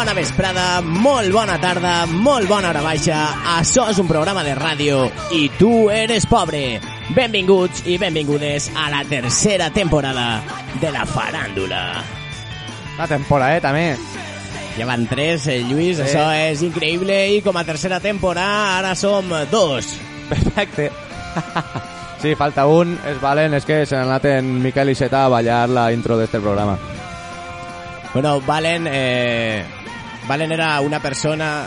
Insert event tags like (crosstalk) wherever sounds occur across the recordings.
bona vesprada, molt bona tarda, molt bona hora baixa. Això és un programa de ràdio i tu eres pobre. Benvinguts i benvingudes a la tercera temporada de la faràndula. La temporadeta, més. Ja van tres, eh, Lluís, Sí. això és increïble i com a tercera temporada ara som dos. Perfecte. (laughs) sí, falta un, és Valen, és que se n'ha anat en Miquel Iceta a ballar la intro d'este programa. Bueno, Valen, eh, Valen era una persona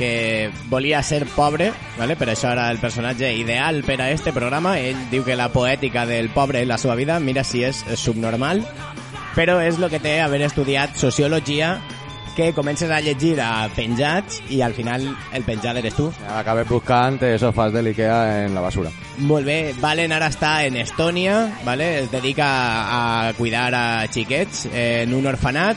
que volia ser pobre, ¿vale? per això era el personatge ideal per a este programa. Ell diu que la poètica del pobre en la seva vida, mira si és subnormal, però és el que té haver estudiat sociologia, que comences a llegir a penjats i al final el penjat eres tu. Acabé buscant sofàs de l'Ikea en la basura. Molt bé, Valen ara està en Estònia, ¿vale? es dedica a cuidar a xiquets en un orfanat,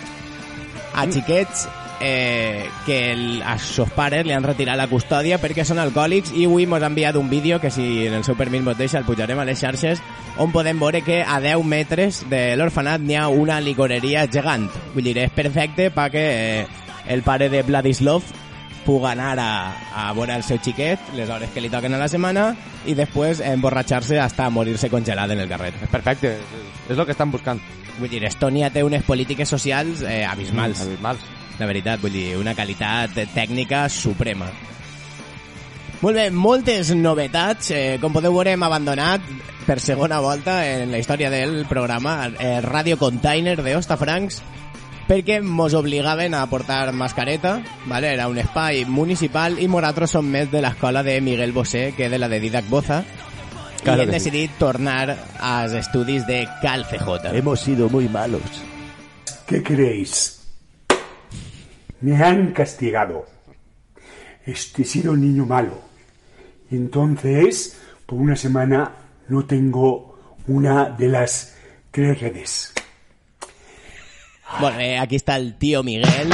a xiquets eh, que el, a sos pares li han retirat la custòdia perquè són alcohòlics i avui mos ha enviat un vídeo que si en el seu permís mos deixa el pujarem a les xarxes on podem veure que a 10 metres de l'orfanat n'hi ha una licoreria gegant. Vull dir, és perfecte perquè eh, el pare de Vladislav puga anar a, a veure el seu xiquet les hores que li toquen a la setmana i després emborratxar-se hasta morir-se congelat en el carrer. És perfecte, és, el que estan buscant. Vull dir, Estònia té unes polítiques socials eh, abismals, Abismals. La veritat, vull dir, una qualitat tècnica suprema. Molt bé, moltes novetats. Eh, com podeu veure, hem abandonat per segona volta en la història del programa el Radio Container de Hostafrancs perquè mos obligaven a portar mascareta, ¿vale? era un espai municipal i nosaltres som més de l'escola de Miguel Bosé que de la de Didac Boza Claro i hem que sí. decidit tornar als estudis de Cal CJ. Hemos sido muy malos. ¿Qué creéis? Me han castigado. Este, he sido el niño malo. Y entonces, por una semana, no tengo una de las tres redes. Bueno, eh, aquí está el tío Miguel.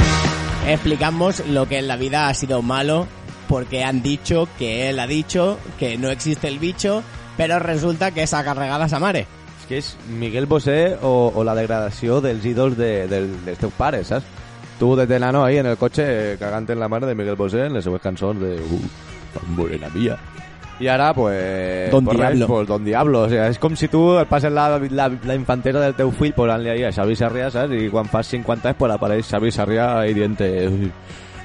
Explicamos lo que en la vida ha sido malo porque han dicho que él ha dicho que no existe el bicho, pero resulta que s'ha carregat a mare. És que és Miguel Bosé o, o la degradació dels ídols de, del, dels teus pares, saps? Tu de nano ahí en el cotxe eh, cagant en la mare de Miguel Bosé en seues cançons de uh, morena mía. I ara, pues... Don Diablo. pues, Don Diablo. O sea, és com si tu et passes la, la, la infantesa del teu fill posant-li ahí a Xavi Sarrià, saps? I quan fas 50 anys, pues apareix Xavi Sarrià ahí diente...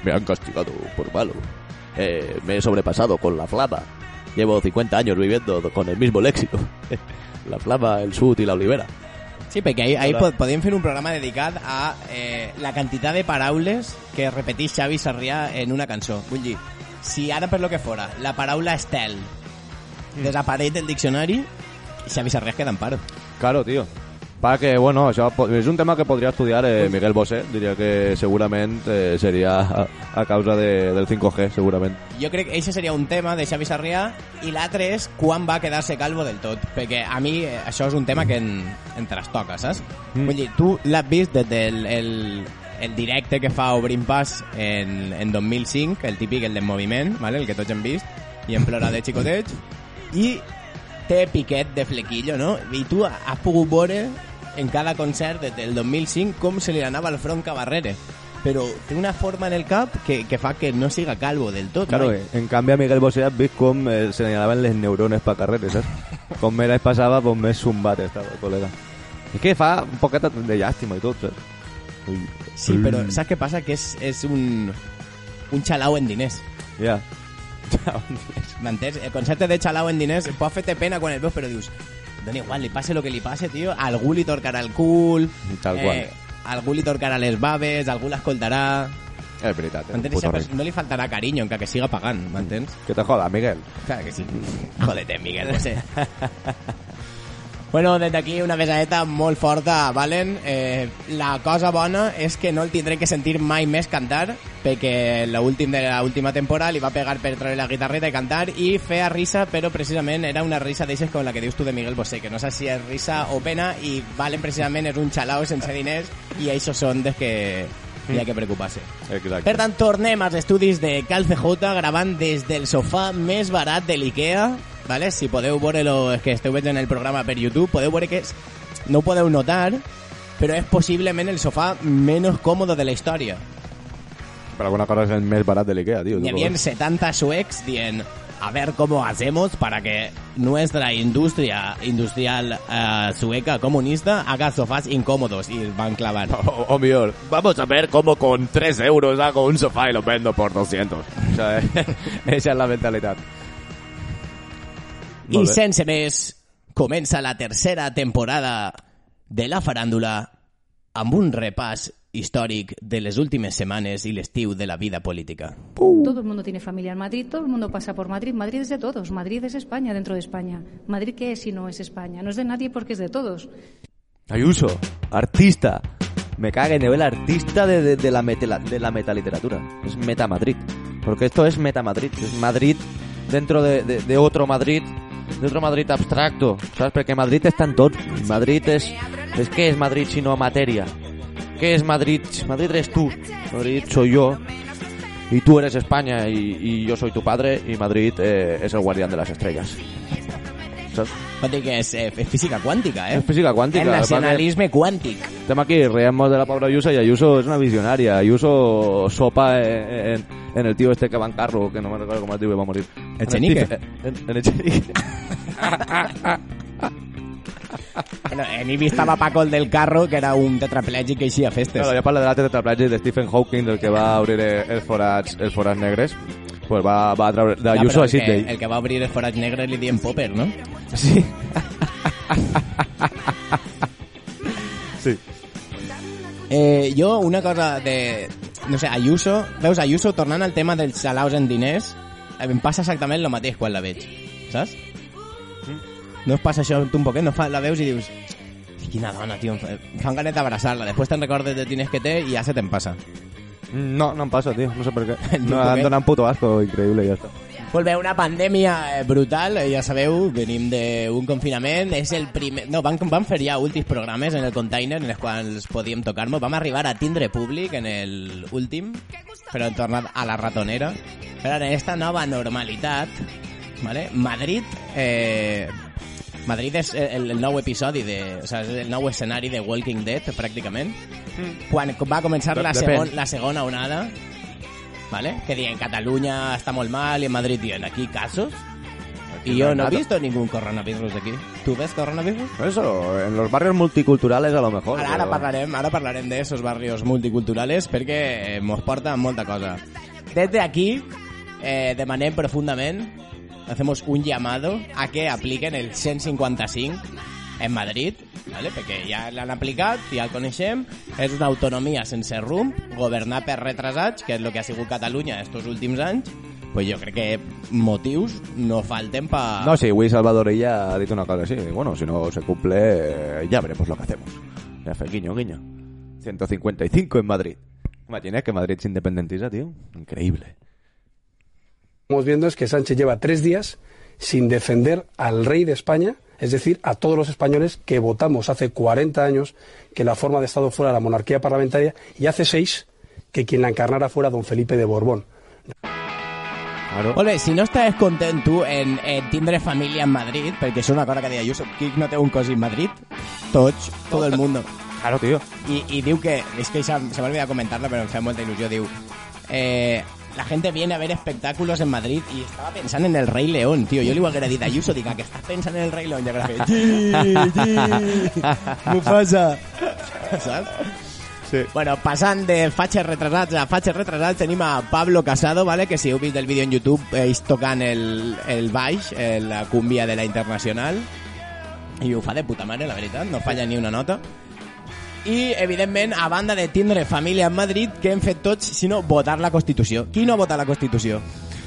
Me han castigado por malo. Eh, me he sobrepasado con la flama. Llevo 50 años viviendo con el mismo léxico. (laughs) la flama, el sud i la olivera. Sí, perquè ahir, ahir pod podíem fer un programa dedicat a eh, la quantitat de paraules que repetís Xavi Sarrià en una cançó. Vull dir, si ara per lo que fora la paraula estel desapareix del diccionari, Xavi Sarrià queda en paro. Claro, tío. Pa que, bueno, això és un tema que podria estudiar eh, Miguel Bosé. Diria que segurament eh, seria a, a causa de, del 5G, segurament. Jo crec que això seria un tema de Xavi Sarrià i l'altre és quan va quedar-se calvo del tot, perquè a mi eh, això és un tema que en, en trastoca, saps? Mm. Vull dir, tu l'has vist des del el, el directe que fa Obrim Pas en, en 2005, el típic, el del moviment, ¿vale? el que tots hem vist, i en plora de xicotets, i té piquet de flequillo, no? I tu has pogut veure en cada concert des del 2005 com se li anava al front Cabarrere. però té una forma en el cap que, que fa que no siga calvo del tot. Claro, noi. en canvi a Miguel Bosé has vist com eh, se li anaven les neurones per carreres, saps? (laughs) Com més anys passava, com més zumbat estava el col·lega. És que fa un poquet de llàstima i tot, saps? Ui. Sí, però saps què passa? Que és, és un, un xalau en diners. Ja. (laughs) M'entens? El concepte de xalau en diners pot fer-te pena quan el veus, però dius, dona igual, li passe el que li passe, tio, algú li torcarà el cul, Tal qual. algú li torcarà les baves, algú l'escoltarà... És veritat, eh? M'entens? No li faltarà carinyo, encara que siga pagant, m'entens? Que te joda, Miguel. Clar que sí. Jódete, Miguel, no sé. (laughs) Bueno, des d'aquí una besadeta molt forta a Valen. Eh, la cosa bona és que no el tindré que sentir mai més cantar, perquè l'últim de l'última temporada li va pegar per treure la guitarreta i cantar i feia risa, però precisament era una risa d'eixes com la que dius tu de Miguel Bosé, que no sé si és risa o pena, i Valen precisament és un xalau sense diners i això són des que hi ha que preocupar-se. Exacte. Per tant, tornem als estudis de Cal CJ gravant des del sofà més barat de l'IKEA. Vale? Si podeu veure-lo, és que esteu veient el programa per YouTube, podeu veure que no podeu notar, però és possiblement el sofà menys còmode de la història. Per alguna cosa és el més barat de l'Ikea, tio. Hi havia 70 suecs dient a ver cómo hacemos para que nuestra industria industrial eh, sueca comunista haga sofás incómodos y van clavar. (laughs) O, o mejor, vamos a ver cómo con 3 euros hago un sofá y lo vendo por 200. O sea, (laughs) esa es la mentalidad. I Molt bé. sense més, comença la tercera temporada de la faràndula amb un repàs històric de les últimes setmanes i l'estiu de la vida política. Todo el mundo tiene familia en Madrid, todo el mundo pasa por Madrid. Madrid es de todos, Madrid es España dentro de España. ¿Madrid qué es si no es España? No es de nadie porque es de todos. Ayuso, artista. Me cague, nivel artista de, de, de la metela- de la metaliteratura. Es Meta Madrid. Porque esto es Meta Madrid. Es Madrid dentro de, de, de otro Madrid. De otro Madrid abstracto. ¿Sabes? Porque Madrid está en todo. Madrid es... Es que es Madrid sino materia. ¿Qué es Madrid? Madrid eres tú. Madrid soy yo. Y tú eres España y, y yo soy tu padre. Y Madrid eh, es el guardián de las estrellas. ¿Sabes? Pot dir que és, eh, és física quàntica, eh? Es física cuántica. El nacionalisme quàntic. Estem aquí, reemos de la Paula Ayuso y Ayuso es una visionaria. Ayuso sopa en, en- en el tío este que va en carro, que no me recuerdo cómo es que va a morir. ¿El Chenique? En, en el Chenique. (laughs) Bueno, en Ibi estava Paco el del carro, que era un tetraplègic que eixia a festes. Claro, ya parla de la tetraplàgia de Stephen Hawking, del que va obrir els forats, els forats negres. Pues va, va a través de Ayuso però a el Sydney. el que va obrir els forats negres li diem Popper, no? Sí. (laughs) sí. Eh, jo, una cosa de... No sé, Ayuso... Veus, Ayuso, tornant al tema dels salaus en diners, em passa exactament el mateix quan la veig, saps? No us passa això tu un poquet? No fa, la veus i dius... Quina dona, tio, em fa, em fan ganet d'abraçar-la. Després te'n recordes de diners que té i ja se te'n passa. No, no em passa, tío. No sé por qué. Ni No, qué. donat un puto asco increíble y ya está. Pues bé, una pandèmia eh, brutal, eh, ja sabeu, venim d'un confinament, és el primer... No, van, van fer ja últims programes en el container en els quals podíem tocar-nos. Vam arribar a tindre públic en el últim, però hem tornat a la ratonera. Però en esta nova normalitat, ¿vale? Madrid... Eh, Madrid és el, el nou episodi de... O sigui, és el nou escenari de Walking Dead, pràcticament. Quan va començar la, segon, la segona onada, ¿vale? Que digan Cataluña está muy mal y en Madrid tienen aquí casos. Y yo no he visto ningún coronavirus aquí. ¿Tú ves coronavirus? Eso, en los barrios multiculturales a lo mejor. Ara, ara pero- parlarem, ara parlarem de esos barrios multiculturales perquè eh, mos porta molta cosa. Desde aquí eh, demanem profundament, hacemos un llamado a que apliquen el 155 en Madrid, ¿vale? perquè ja l'han aplicat, ja el coneixem, és una autonomia sense rumb, governar per retrasats, que és el que ha sigut Catalunya estos últims anys, pues jo crec que motius no falten pa... No, sí, Luis Salvador ella ha dicho una cosa así. Bueno, si no se cumple, eh, ya veremos lo que hacemos. Ya fue guiño, guiño. 155 en Madrid. Imagina que Madrid se independiza, tío. Increíble. Estamos viendo es que Sánchez lleva tres días sin defender al rey de España, es decir, a todos los españoles que votamos hace 40 años que la forma de Estado fuera la monarquía parlamentaria y hace seis que quien la encarnara fuera don Felipe de Borbón. Claro. Bé, si no estàs content tu en, en tindre família en Madrid, perquè és una cosa que deia Ayuso, qui no té un cos en Madrid? Tots, tot el mundo. Claro, tío. Y, y diu que, es que se, se me olvidado comentarlo, pero me hace mucha ilusión, diu, eh, la gente viene a ver espectáculos en Madrid y estaba pensando en el Rey León, tío. Yo le igual que dit a Ayuso, diga que estás pensando en el Rey León. Y ahora que, sí, sí, (laughs) Mufasa. ¿Sabes? Sí. Bueno, passant de fatxes retrasats a fatxes retrasats, tenim a Pablo Casado, ¿vale? que si heu vist el vídeo en YouTube, ells tocant el, el baix, la cumbia de la Internacional, i ho fa de puta mare, la veritat, no falla ni una nota. I, evidentment, a banda de tindre família en Madrid, què hem fet tots, sinó votar la Constitució. Qui no ha votat la Constitució?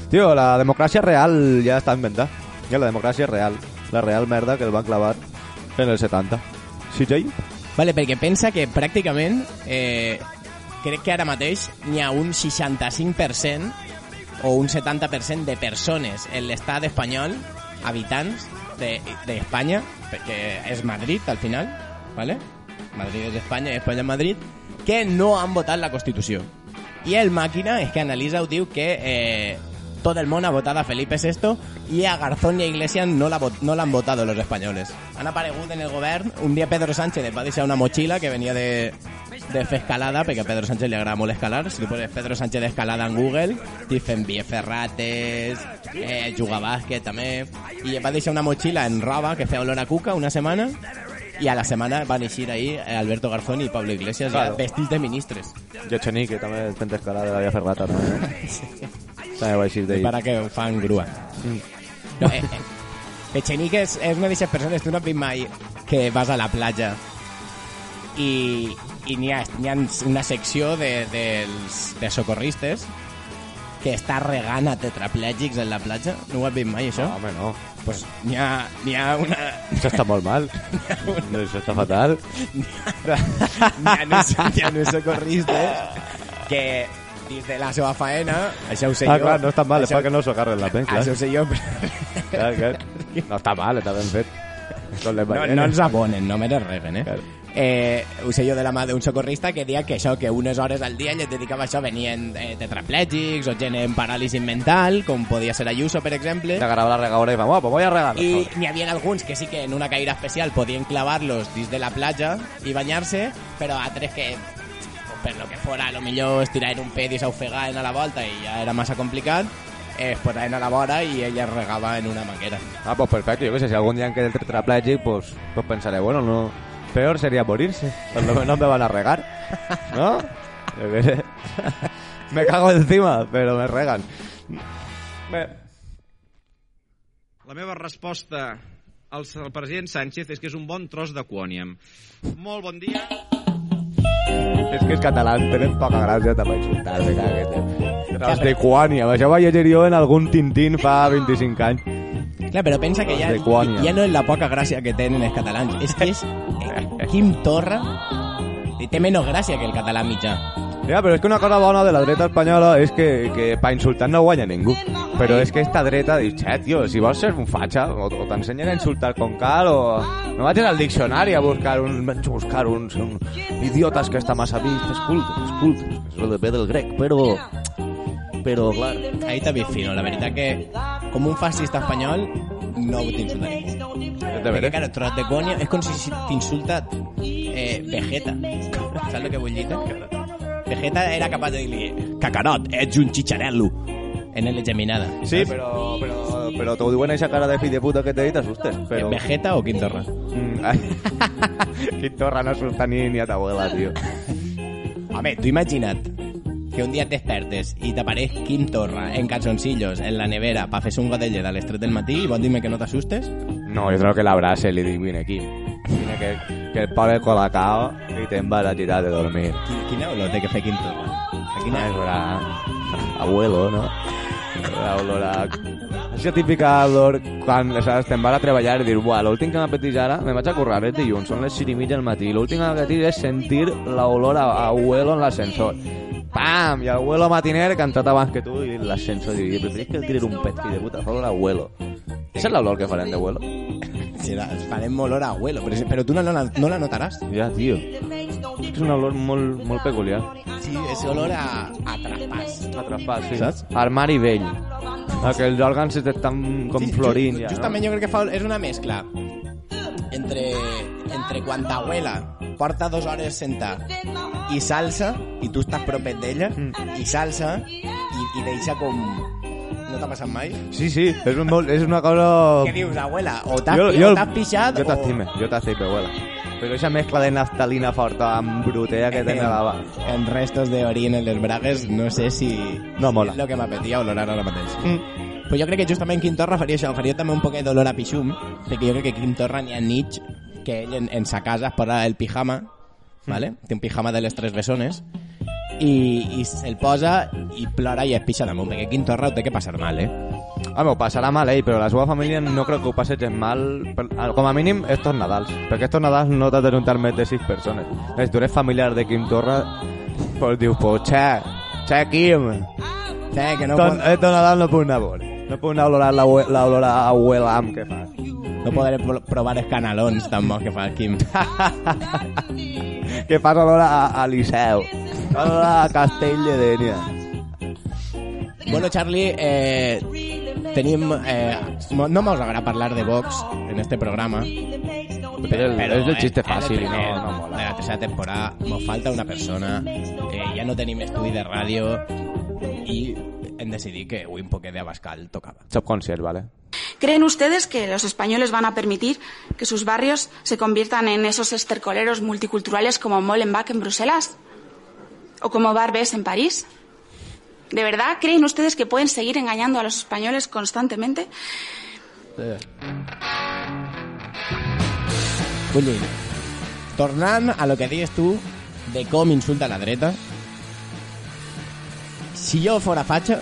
Tío, la democracia real ya está inventada. Ya la democracia es real. La real merda que el van clavar en el 70. Sí, Jay? Vale, perquè pensa que pràcticament eh, crec que ara mateix n'hi ha un 65% o un 70% de persones en l'estat espanyol, habitants d'Espanya, de, perquè és Madrid al final, ¿vale? Madrid és Espanya i Espanya és Madrid, que no han votat la Constitució. I el màquina és que analitza ho diu que eh, tot el món ha votat a Felipe VI i a Garzón i a Iglesias no l'han no l'han votado los españoles. Han aparegut en el govern. Un dia Pedro Sánchez va deixar una motxilla que venia de, de fer escalada, perquè a Pedro Sánchez li agrada molt escalar. Si tu poses Pedro Sánchez escalada en Google, t'hi fem Vie Ferrates, eh, jugar bàsquet també, i va deixar una motxilla en roba que feia olor a cuca una setmana, i a la setmana van eixir ahí Alberto Garzón i Pablo Iglesias Claro. ja vestits de ministres. Jo Chenique també fent escalada (laughs) de la via ferrata, no? També d'ell. para que ho fan grua. No, eh, eh, Echenique és, és una d'aquestes persones, tu no has vist mai que vas a la platja i, i n'hi ha, ha una secció de, dels, de socorristes que està regant a tetraplègics en la platja. No ho has vist mai, això? No, home, no. pues n'hi ha, n'hi ha una... Això està molt mal. Això està fatal. n'hi ha, uns, n'hi ha uns socorristes que dins de la seva faena, això ho sé Ah, jo... clar, no està mal, és això- perquè no s'ho agarren la pen, clar. Això ho sé jo, Clar, clar. No està mal, està ben fet. Les No, no els abonen, només els reben, eh? Claro. Eh, ho sé jo de la mà d'un socorrista que deia que això, que unes hores al dia ell es dedicava a això, venien eh, tetraplègics o gent en paràlisi mental, com podia ser Ayuso, per exemple, Te agarraba la regadora y vamos, pues voy a regar. i n'hi havia alguns que sí que en una caïra especial podien clavar-los dins de la platja i banyar-se, però altres que per lo que fora, a lo millor estiraven un pet i s'ofegaven a la volta i ja era massa complicat, eh, es posaven a la vora i ella es regava en una manguera. Ah, pues perfecto. Yo qué sé, si algún día en que el tetrapléjico, pues, pues pensaré, bueno, no... Peor sería morirse. Por lo menos me van a regar. ¿No? Yo qué sé. me cago encima, pero me regan. Bé, La meva resposta al president Sánchez és que és un bon tros de quòniam. Molt bon dia. és que els catalans tenen poca gràcia també insultar, me cagues. Tros de Quània. Això va llegir jo en algun tintín fa 25 anys. Clar, però pensa que ja, ja no és la poca gràcia que tenen els catalans, és que és (laughs) Quim Torra i té menys gràcia que el català mitjà. Ja, però és que una cosa bona de la dreta espanyola és que, que pa insultar no guanya ningú. Però és que esta dreta diu, xe, tio, si vols ser un fatxa, o, o t'ensenyen a insultar con cal, o no vagis al diccionari a buscar un, a buscar uns un, idiotes que està massa vist, escultes, escultes, és el de ve del grec, però... Però, clar, Ahí t'ha vist fino, la veritat que com un fascista espanyol no t'insulta ningú. Perquè, claro, tros de conya és com si t'insulta eh, Vegeta. Saps el que vull dir? Vegeta era capaç de dir-li Cacarot, ets un xicharello en el geminada. Sí, però, però, però t'ho diuen eixa cara de fill de puta que t'he dit, t'assustes. Però... Vegeta o Quim Torra? Mm, ai. (laughs) Quin torra no asusta ni, ni a ta abuela, tio. Home, tu imagina't que un dia et despertes i t'apareix Quim Torra en calzoncillos en la nevera pa fer un llet a les 3 del matí i vols dir-me que no t'assustes? No, yo creo que la y le digo, vine aquí. Vine que, que el el colacao y te vas a tirar de dormir. Quin, quina olor té que fer Quim Torra? A quina... Es hora abuelo, no? La olor a... Això típica olor quan saps, te'n vas a treballar i dir, buah, l'últim que m'apeteix ara, me vaig a currar és dilluns, són les 6 i mitja del matí, l'últim que m'apeteix és sentir l'olor a, a abuelo en l'ascensor. Pam! I el abuelo matiner que ha entrat abans que tu i l'ascensor diu, preferís que tirar un pet, fill de puta, fa olor Esa és l'olor que farem d'abuelo? (laughs) Sí, la, farem olor a abuelo, però, però tu no, la, no la notaràs. Ja, tio. És un olor molt, molt peculiar. Sí, és olor a, a traspàs. Atrapat, sí. Saps? Armari vell. Ah, que els òrgans estan com Sí, florint ju- ja, Justament no? jo crec que fa, és una mescla entre, entre quan t'abuela porta dues hores sentat i salsa, i tu estàs propet d'ella, Mm. i salsa, i, i deixa com... No t'ha passat mai? Sí, sí, és, un, molt- és una cosa... Què dius, abuela? O t'has Jo- jo- o t'has pixat Jo o... t'estime, jo t'estime, abuela. Però esa mezcla de naftalina forta amb brutea que tenga la... va- En restos de orín en les bragues, no sé si... No mola. És el que m'apetia olorar ara mateix. Mm. Però jo crec que justament Quim Torra faria això, faria també un poquet d'olor a pixum, perquè jo crec que Quim Torra n'hi ha nits que ell en, en sa casa es posa el pijama, ¿vale? té un pijama de les tres bessones, i, i se'l posa i plora i es pixa damunt, perquè Quim Torra ho té que passar mal, eh? Home, ho passarà mal ell, però la seva família no crec que ho passi gens mal. per- Com a mínim, estos Nadals. Perquè estos Nadals no t'has de juntar més de sis persones. Si tu eres familiar de Quim Torra, pues dius, pues, che, che, Quim, Sí, que no, estos, pot, estos Nadal no puc anar a veure. No puc anar a olorar la, la olor a abuelam que fa. no podré pro- provar els canalons bons que fa el Quim. (laughs) que fas olor a, a Liceu. Olor a Castell de Dènia. Bueno, Charlie, eh, tenim... Eh, no vamos a parlar de Vox en este programa. Pero es el chiste eh, fácil, el primer, no, no mola. De la tercera temporada nos falta una persona, eh, ja no tenim estudi de ràdio i hem decidit que avui un poquet d'Abascal tocava. Subconsciente, ¿vale? ¿Creen ustedes que los españoles van a permitir que sus barrios se conviertan en esos estercoleros multiculturales como Molenbeek en Bruselas? ¿O como Barbès en París? ¿De verdad creen ustedes que pueden seguir engañando a los españoles constantemente? Tornant a lo que deies tu de com insulta la dreta, si jo fora fatxa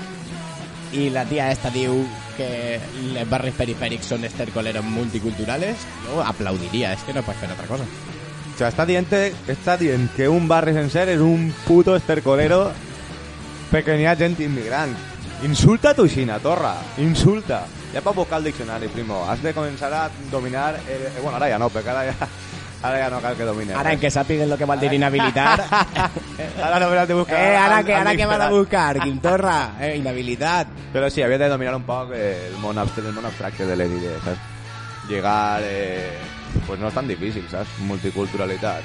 i la tia esta diu que els barris perifèrics són estercoleros multiculturales, jo aplaudiria, és que no pots fer altra cosa. O sea, está dient, está dient que un barri sencer és un puto estercolero perquè n'hi ha gent immigrant. Insulta tu Xina, torra. Insulta. Ja pots buscar el diccionari, primo. Has de començar a dominar... El... eh, Bueno, ara ja no, perquè ara ja, ara (laughs) ja no cal que domine. Ara en que sàpiguen lo que vol dir inhabilitar... Ara (laughs) no hauràs de buscar... eh, el- que, ara que van a buscar, Quintorra, eh, inhabilitat. Però sí, havia de dominar un poc eh, el abstracte, el món abstracte de l'Elide, saps? Llegar, eh, pues no és tan difícil, saps? Multiculturalitat.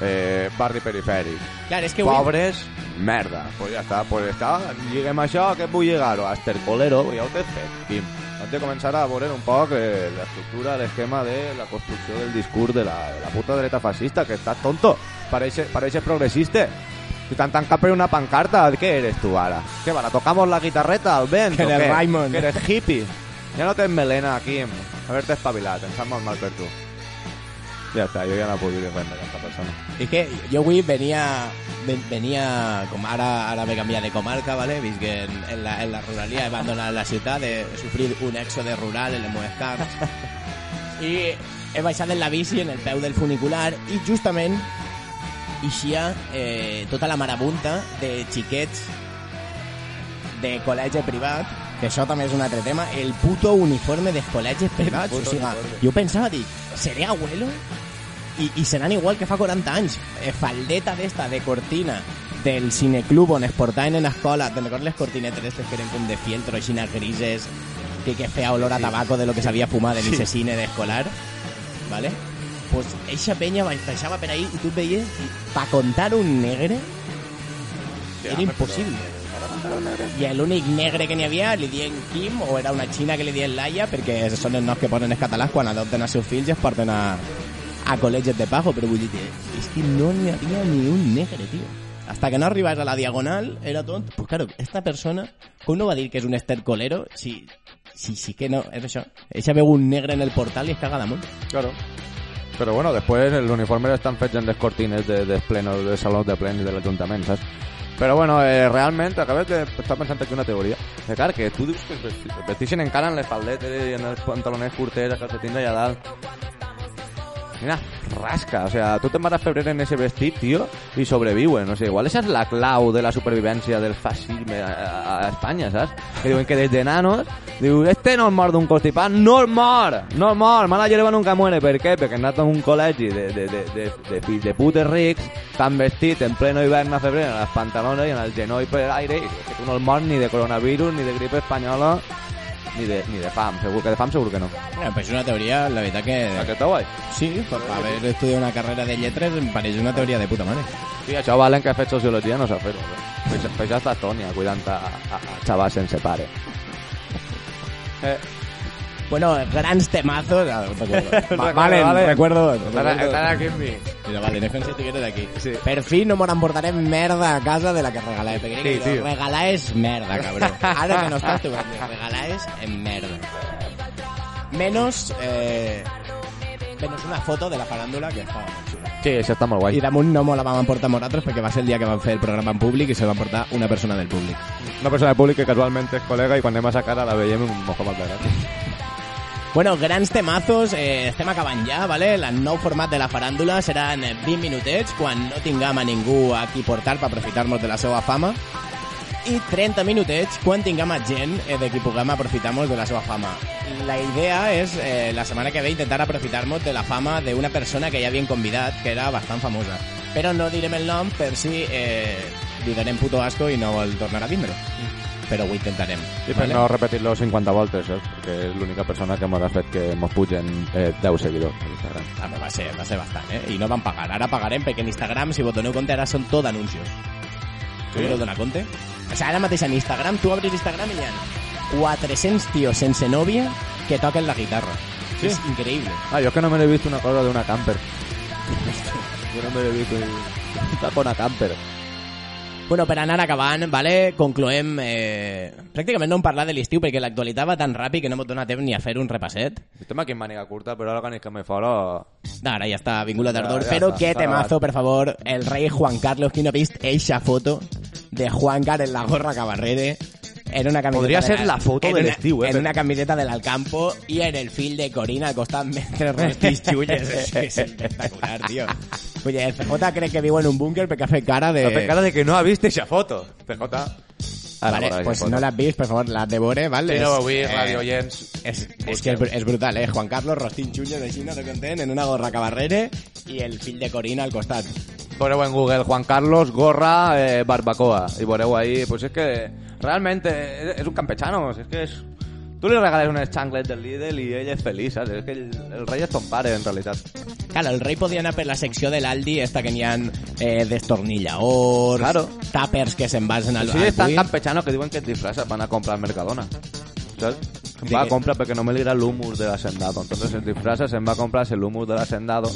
Eh, barri perifèric. Clar, és que avui... Pobres, merda. Pues ja està, pues està, lliguem això, que vull llegar-ho? A Estercolero, ja ho t'he fet, Quim. Has de començar a veure un poc eh, l'estructura, l'esquema de la construcció del discurs de la, de la puta dreta fascista, que estàs tonto. Pareixes, pareixes progressista. Si t'han tancat per una pancarta, què eres tu ara? Què va, la tocamos la guitarreta al vent Que eres? Raimon. Que eres hippie. Ja no tens melena, Quim. Haver-te espavilat, em sap molt mal per tu. Ja està, jo ja no puc dir res d'aquesta persona. És que jo avui venia, ven- venia com ara, ara m'he canviat de comarca, ¿vale? visc en, en, la, en la ruralia, he abandonat la ciutat, he sofrit un èxode rural en les meves camps i he baixat en la bici en el peu del funicular i justament eixia eh, tota la marabunta de xiquets de col·legi privat que això també és un altre tema, el puto uniforme dels col·legis privats. O sigui, jo pensava, dic, seré abuelo? I, i seran igual que fa 40 anys. Eh, faldeta d'esta, de cortina, del cineclub on es portaven en escola. Te'n recordes les cortinetes aquestes que eren com de fieltro, així grises, que, que feia olor a tabaco de lo que s'havia fumat en ese cine d'escolar? ¿Vale? Pues eixa penya baix- baixava per ahí i tu veies, pa contar un negre era impossible. I l'únic negre que n'hi havia li dien Kim o era una xina que li dien Laia perquè són els noms que ponen els catalans quan adopten els seus fills i es porten a, a col·legis de pago però vull dir que és que no n'hi havia ni un negre, tio. Hasta que no arribas a la diagonal era tot... Pues claro, esta persona, com no va dir que és un estercolero si, si, si que no, és això. Eixa veu un negre en el portal i es caga damunt. Claro. Però bueno, després els uniformes estan fets en les cortines de, de plenos, de salons de plens de l'Ajuntament, saps? Però bueno, eh, realment acabes de estar pensant aquí una teoria. Que clar, que tu dius que es vesti- es vestixen encara en les faldetes i en els pantalonets curtets, els calcetins allà dalt. Mira, rasca, o sea, te'n vas a febrer en ese vestit, tio, i sobreviuen, no sé, igual esa és la clau de la supervivència del fascisme a, a, Espanya, saps? Que diuen que des de nanos, diu, este no es mor d'un constipat, no es mor, no es mor, mala hierba nunca muere, per què? Perquè han anat a un col·legi de, de, de, de, de fills de putes rics, s'han vestit en pleno hivern a febrer en els pantalons i en el genoll per l'aire, i que tu no el mors ni de coronavirus, ni de gripe espanyola, Ni de, ni de fam, seguro que de fam seguro que no. Pues es una teoría, la verdad que... Sí, pues por haber estudiado una carrera de lletres me parece una teoría de puta madre. Sí, a chavales que han hecho biología no se hace. Pues, pues hasta Tonia cuidando a, a, a chavales en separe. (laughs) Eh, bueno, grans temazos... Ah, recuerdo. (laughs) Va- valen, vale. recuerdo. recuerdo. amb mi. Mira, vale, dejen si de aquí. Sí. Per fi no mos emportarem merda a casa de la que regaláis. Perquè Sí, sí, tio. regalar és merda, cabrón. (laughs) Ara que no estàs tu, regalar és en merda. Menos, eh, menos una foto de la farándula que molt xula. Sí, això està molt guai. I damunt no me la vam emportar nosaltres perquè va ser el dia que vam fer el programa en públic i se va emportar una persona del públic. Una persona de públic que casualment és col·lega i quan anem a sacar a la veiem i fa molta gràcia. Bueno, grans temazos, eh, estem acabant ja, vale? El nou format de la faràndula seran 20 minutets quan no tinguem a ningú a qui portar per aprofitar-nos de la seva fama i 30 minutets quan tinguem a gent eh, de qui puguem aprofitar-nos de la seva fama. La idea és, eh, la setmana que ve, intentar aprofitar-nos de la fama d'una persona que ja havien convidat, que era bastant famosa. Però no direm el nom per si eh, li donem puto asco i no vol tornar a vindre. Però ho intentarem. I per no repetir-lo 50 voltes, eh? perquè és l'única persona que m'ha fet que mos pugen eh, 10 seguidors a Instagram. Ah, però va ser, va ser bastant, eh? I no van pagar. Ara pagarem perquè en Instagram, si vos doneu compte, ara són tot anuncios. Sí? Us donar compte? O sigui, ara mateix en Instagram, tu obris Instagram i hi ha 400 tios sense nòvia que toquen la guitarra. Sí? És increïble. Ah, jo que no me l'he vist una cosa d'una camper. (laughs) jo no me l'he vist un tapo una camper. Bueno, per anar acabant, vale, concloem... Eh, pràcticament no hem parlat de l'estiu perquè l'actualitat va tan ràpid que no m'ho dona temps ni a fer un repasset. Estem aquí en màniga curta, però ara que me fora... No, ara ja està, vingut la tardor. Ja, ja però està temazo, per favor, el rei Juan Carlos. Qui no ha vist eixa foto de Juan Carlos en la gorra cabarrere en una camiseta Podria de ser la foto en de una- eh, En una camiseta del Alcampo i en el fil de Corina al costat mentre (laughs) rostis és, és espectacular, tio. Pues el CJ cree que vivo en un búnker porque hace cara de... Hace cara de que no ha visto esa foto, CJ. Ah, vale, pues si no la has por favor, la devore, ¿vale? Sí, no, Radio eh, Gens. Es, es que es brutal, ¿eh? Juan Carlos, Rostín Chuño de Xina de Content en una gorra cabarrere y el fil de Corina al costat. Poneu en Google Juan Carlos, gorra, eh, barbacoa y poneu ahí, pues es que realmente es un campechano, es que es tu li regales unes xangles del Lidl i ell és feliç, saps? És que el, el rei és ton pare, en realitat. Claro, el rei podia anar per la secció de l'Aldi, esta que n'hi ha eh, destornilladors, Claro. tàpers que s'envasen al, Sí, al és tan buit. campechano que diuen que et disfraza van a comprar al Mercadona. ¿Sabes? ¿De Va a comprar porque no me ligra el humus del hacendado. Entonces el disfraza, se va a comprarse el humus del hacendado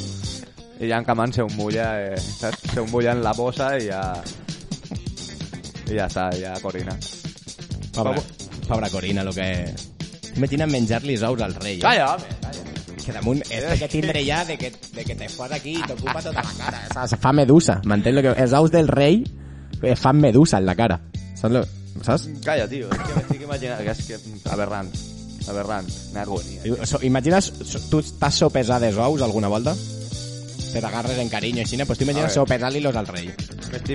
y ya en Camán se humbulla, eh, ¿sabes? se en la bosa y ya... Y ya està, ja corina. Pobra, pobra Corina, lo que... Imagina't menjar-li els ous al rei. Eh? Calla, home, calla. Que damunt, este que tindré ja de que, de que te fas aquí i t'ocupa tota la cara. Saps? Fa medusa, m'entens? Lo que... Els ous del rei eh, fan medusa en la cara. Saps? Lo... Saps? Calla, tio. És que m'estic imaginant... Que és que... Aberrant. Aberrant. N'agonia. So, imagines, so, tu estàs sopesar dels ous alguna volta? Te t'agarres en carinyo així, pues tu imagines sopesar-li-los al rei.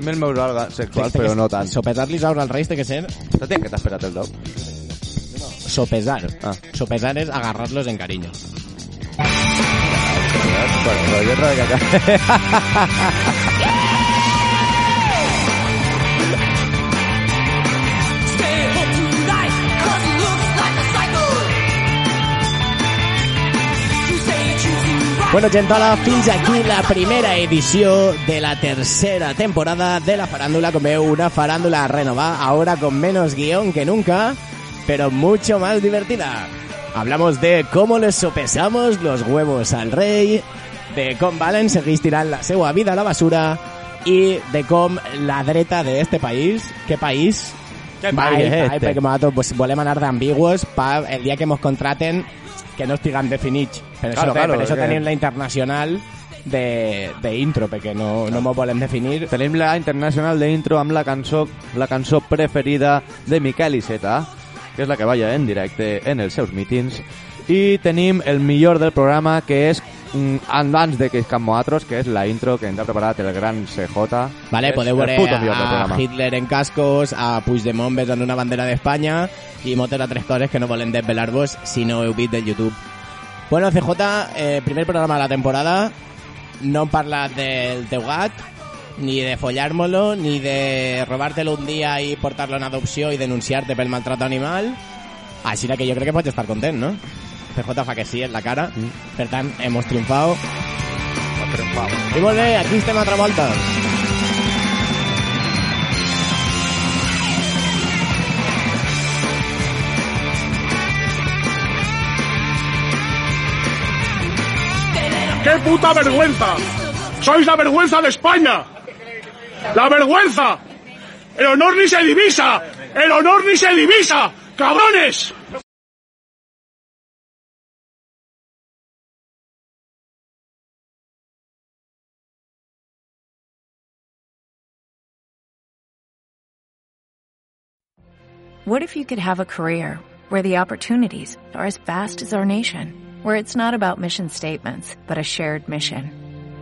Meus òrgans sexuals, Té que però no tant. Sopesar-li els ous al rei té que ser Saps que t'has esperat el dog? Sopesar. Ah. Sopesar és agarrar-los en carinyo. Bueno, gentola, fins aquí la primera edició de la tercera temporada de la farándula. Com veu, una farándula renovada, ahora con menos guion que nunca, pero mucho más divertida. Hablamos de cómo les sopesamos los huevos al rei, de com valen seguir tirant la seva vida a la basura i de com la dreta de este país, què país? Què país és este? perquè nosaltres pues, volem anar d'ambigües pa el dia que ens contraten que no estiguen definits. Per això, Claro, claro, per això que- tenim la internacional de, de intro, perquè no, no m'ho volem definir. Tenim la internacional d'intro amb la cançó, la cançó preferida de Miquel Iceta, que és la que balla en directe en els seus mítings. I tenim el millor del programa, que és mm, abans de que escam nosaltres, que és la intro que ens ha preparat el gran CJ. Vale, podeu veure a. Hitler en cascos, a Puigdemont besant una bandera d'Espanya i moltes altres coses que no volem desvelar-vos si no heu vist del YouTube. Bueno, CJ, eh, primer programa de la temporada, no hem parlat del teu gat, ni de follármolo, ni de robártelo un día y portarlo en adopció i denunciar-te pel maltrato animal, Així que jo crec que pots estar content, no? PJ fa que sí en la cara. Per tant, hemos triunfado. I molt bé, aquí estem altra volta. ¡Qué puta vergüenza! ¡Sois la vergüenza de España! ¡La vergüenza! ¡El honor ni se divisa! ¡El honor ni se divisa! ¡Cabrones! What if you could have a career where the opportunities are as vast as our nation, where it's not about mission statements, but a shared mission?